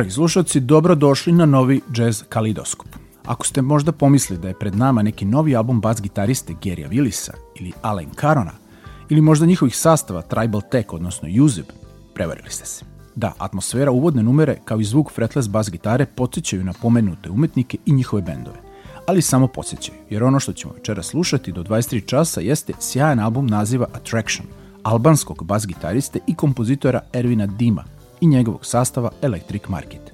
Dragi slušalci, dobro došli na novi Jazz Kalidoskop. Ako ste možda pomislili da je pred nama neki novi album bas gitariste Gerija Willisa ili Alan Carona, ili možda njihovih sastava Tribal Tech, odnosno Uzib, prevarili ste se. Da, atmosfera uvodne numere kao i zvuk fretless bas gitare podsjećaju na pomenute umetnike i njihove bendove. Ali samo podsjećaju, jer ono što ćemo večera slušati do 23 časa jeste sjajan album naziva Attraction, albanskog bas gitariste i kompozitora Ervina Dima, i njegovog sastava Electric Market.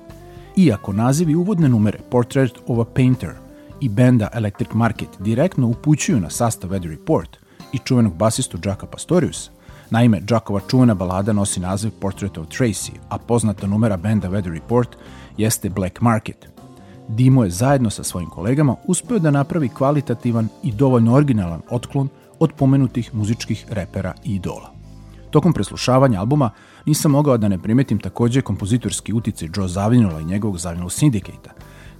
Iako nazivi uvodne numere Portrait of a Painter i benda Electric Market direktno upućuju na sastav Weather Report i čuvenog basistu Jacka Pastorius, naime, Jackova čuvena balada nosi naziv Portrait of Tracy, a poznata numera benda Weather Report jeste Black Market. Dimo je zajedno sa svojim kolegama uspeo da napravi kvalitativan i dovoljno originalan otklon od pomenutih muzičkih repera i idola. Tokom preslušavanja albuma nisam mogao da ne primetim takođe kompozitorski utice Joe Zavinula i njegovog Zavinul Syndicate-a,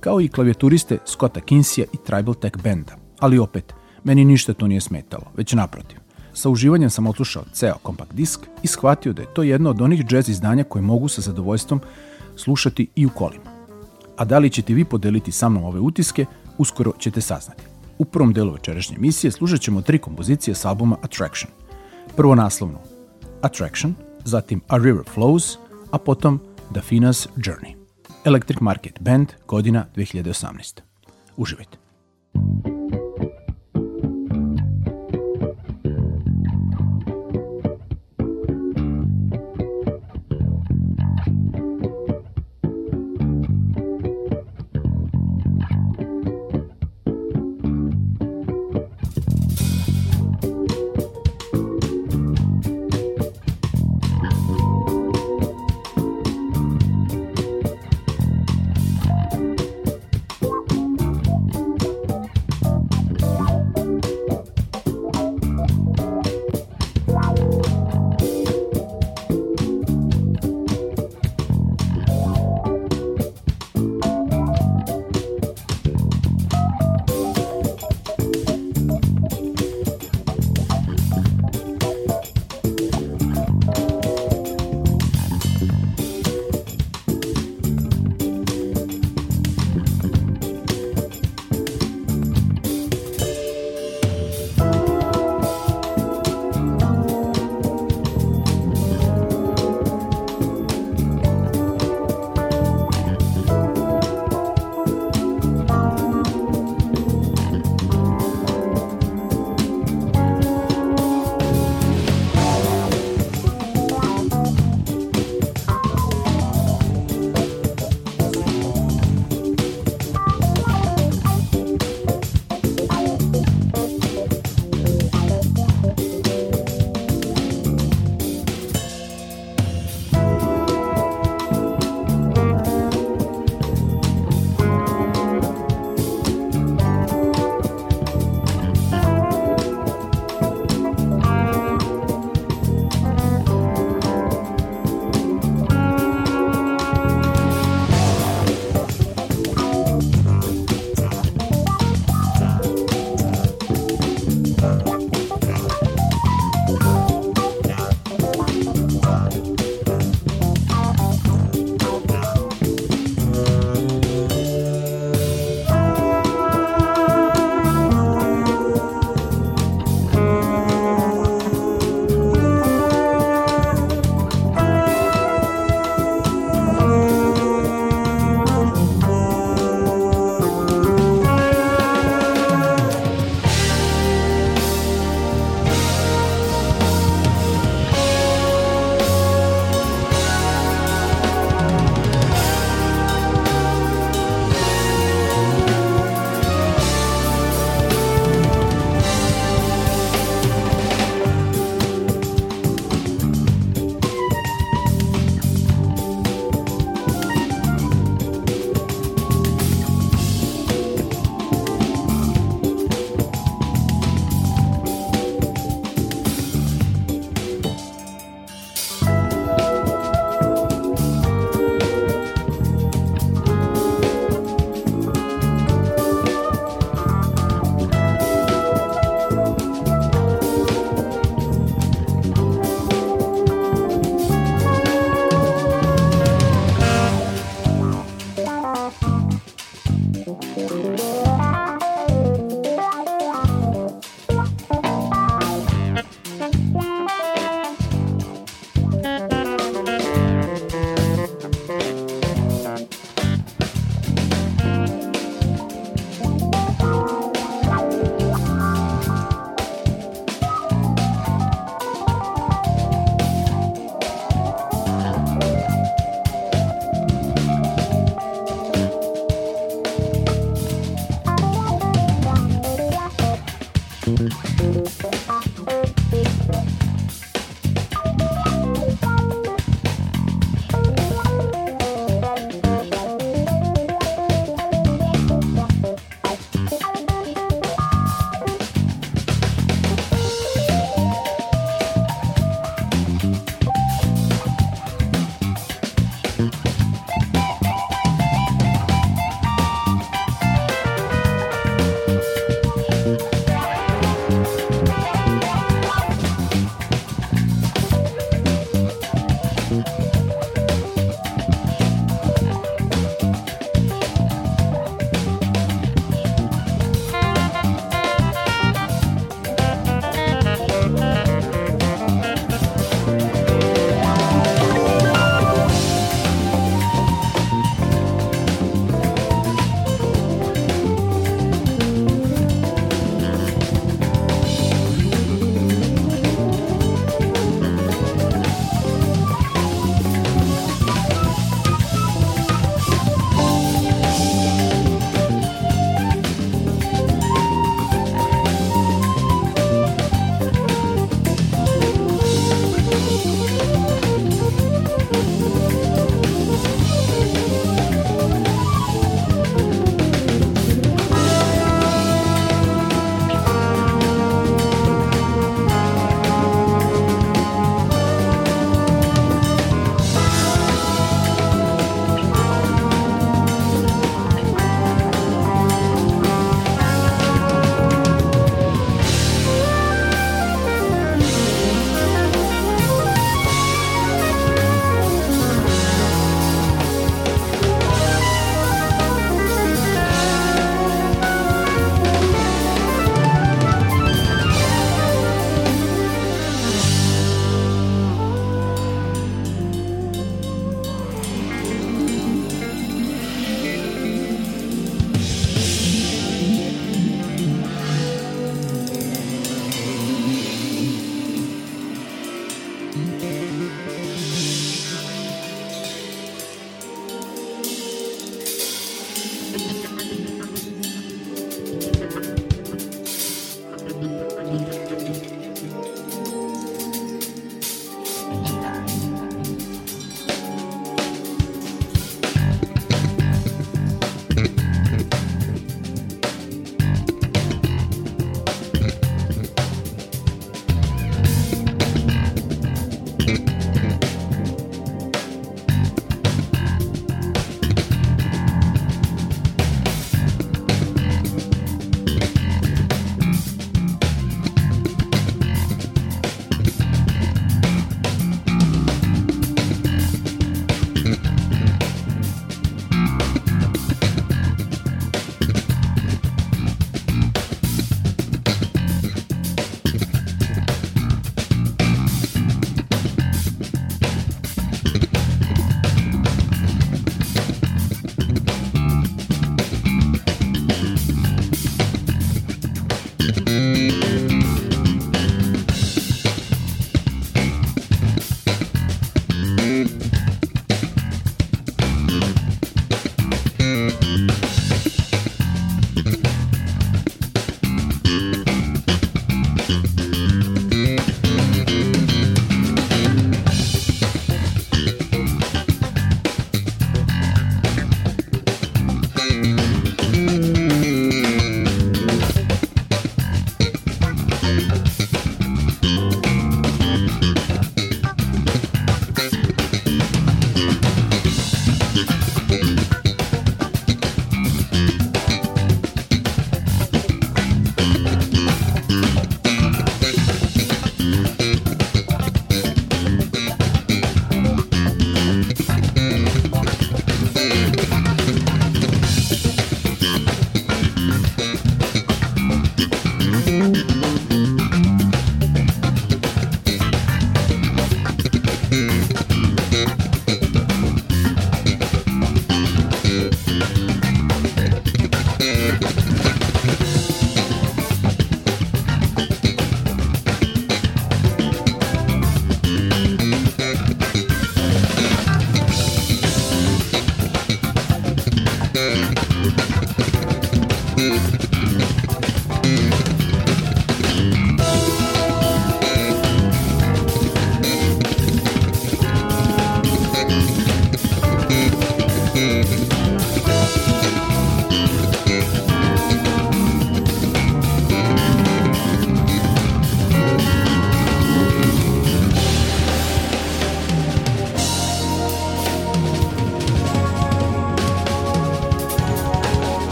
kao i klavijaturiste Scotta Kinsija i Tribal Tech Benda. Ali opet, meni ništa to nije smetalo, već naprotiv. Sa uživanjem sam otlušao ceo kompakt disk i shvatio da je to jedno od onih jazz izdanja koje mogu sa zadovoljstvom slušati i u kolima. A da li ćete vi podeliti sa mnom ove utiske, uskoro ćete saznati. U prvom delu večerašnje emisije slušat ćemo tri kompozicije s albuma Attraction. Prvo naslovnu Attraction, zatim A River Flows, a potom Dafina's Journey. Electric Market Band, godina 2018. Uživajte.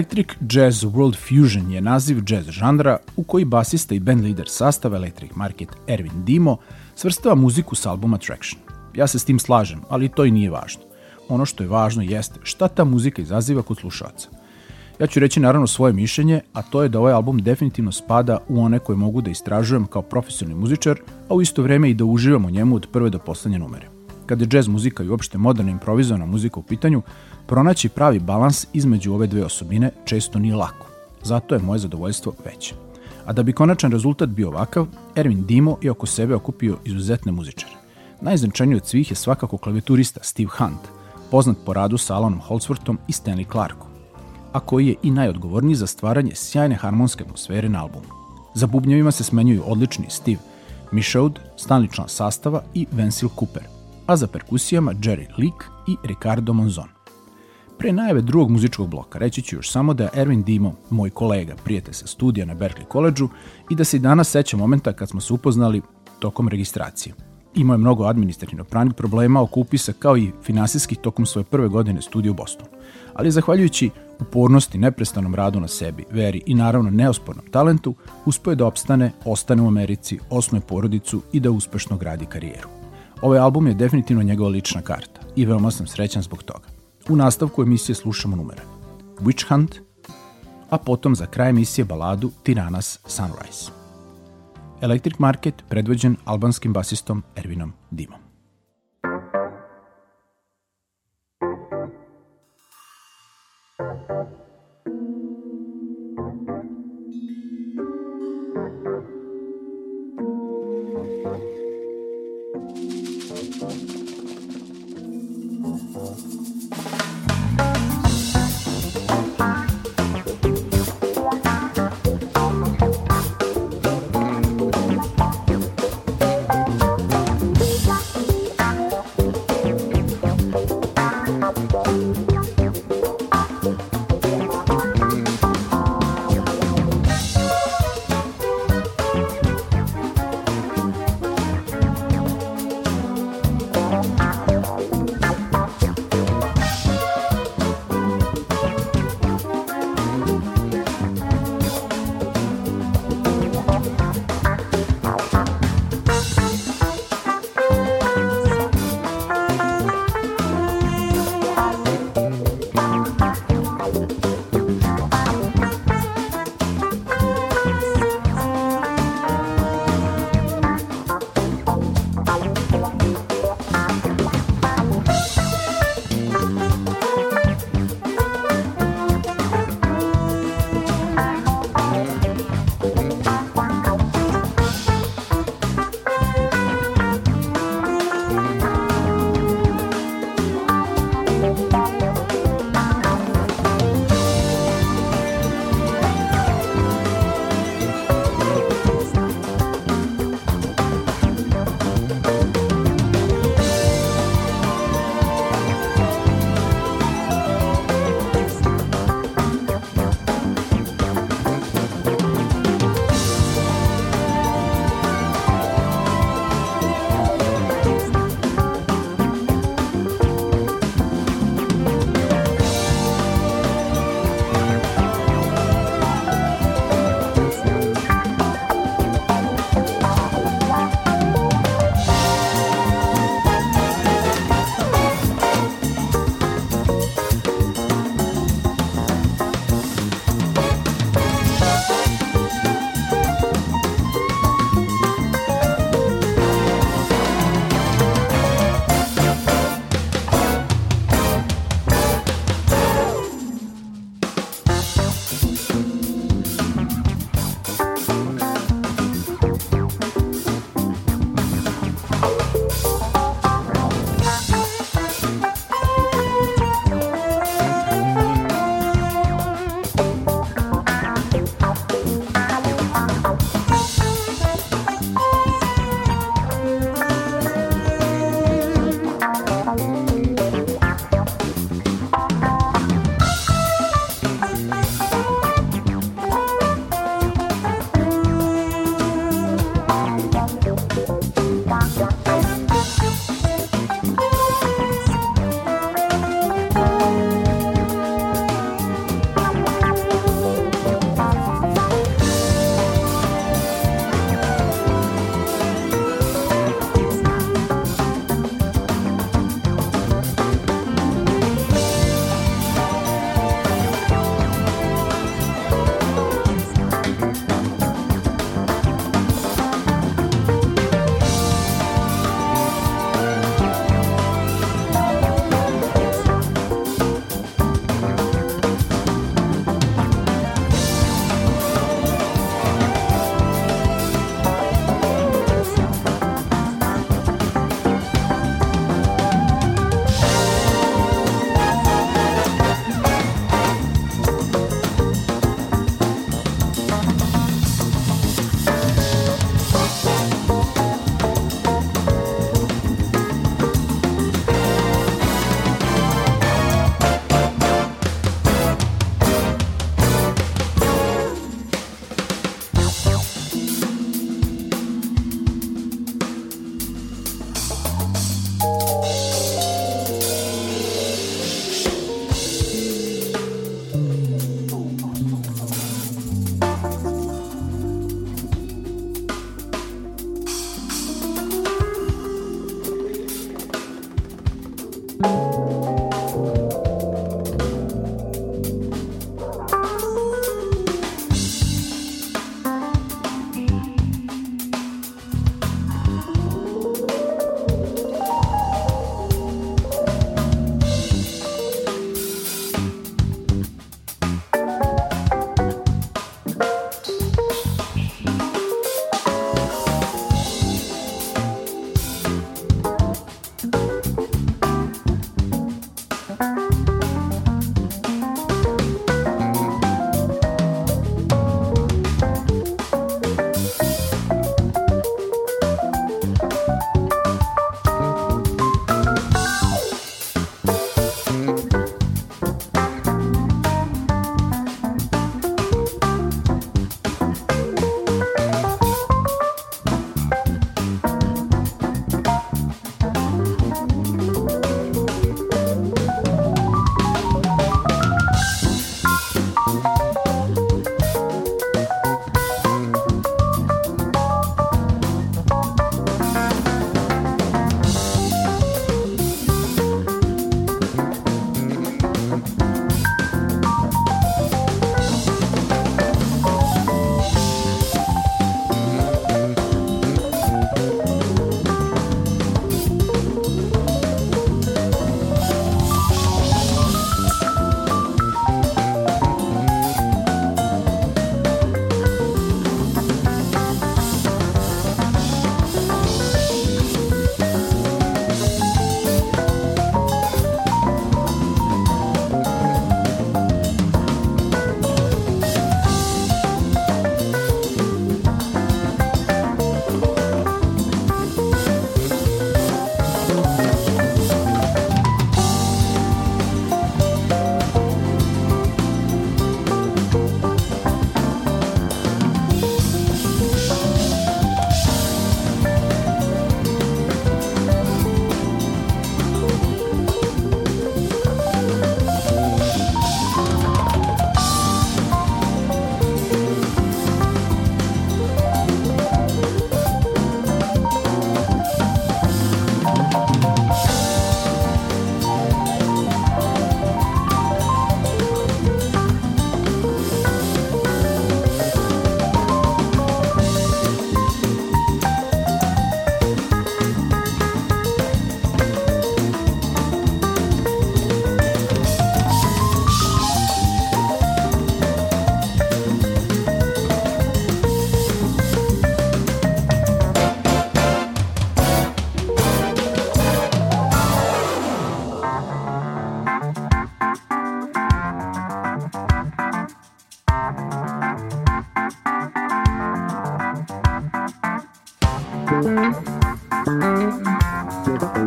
Electric Jazz World Fusion je naziv jazz žanra u koji basista i band lider sastava Electric Market Erwin Dimo svrstava muziku s albuma Traction. Ja se s tim slažem, ali to i nije važno. Ono što je važno jeste šta ta muzika izaziva kod slušaoca. Ja ću reći naravno svoje mišljenje, a to je da ovaj album definitivno spada u one koje mogu da istražujem kao profesionalni muzičar, a u isto vreme i da uživam u njemu od prve do poslednje numere. Kada je jazz muzika i uopšte moderna improvizovana muzika u pitanju, pronaći pravi balans između ove dve osobine često nije lako. Zato je moje zadovoljstvo veće. A da bi konačan rezultat bio ovakav, Erwin Dimo je oko sebe okupio izuzetne muzičare. Najznačajniji od svih je svakako klavijaturista Steve Hunt, poznat po radu sa Alanom Holdsworthom i Stanley Clarkom, a koji je i najodgovorniji za stvaranje sjajne harmonske atmosfere na albumu. Za bubnjevima se smenjuju odlični Steve Michaud, stalni član sastava i Vensil Cooper, a za perkusijama Jerry Leak i Ricardo Monzon. Pre najave drugog muzičkog bloka reći ću još samo da je Erwin Dimo, moj kolega, prijatelj sa studija na Berkeley College-u i da se i danas seća momenta kad smo se upoznali tokom registracije. Imao je mnogo administrativno pranih problema oko upisa kao i finansijskih tokom svoje prve godine studija u Bostonu. Ali zahvaljujući upornosti, neprestanom radu na sebi, veri i naravno neospornom talentu, uspio je da opstane, ostane u Americi, osnoje porodicu i da uspešno gradi karijeru. Ovaj album je definitivno njegova lična karta i veoma sam srećan zbog toga. U nastavku emisije slušamo numere Witch Hunt, a potom za kraj emisije baladu Tiranas Sunrise. Electric Market predvođen albanskim basistom Ervinom Dimom.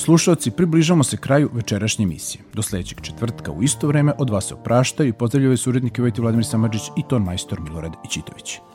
Slušalci, približamo se kraju večerašnje emisije. Do sledećeg četvrtka u isto vreme od vas se opraštaju i pozdravljaju surednike Vojti Vladimir Samadžić i ton majstor Milorad. Prijetno.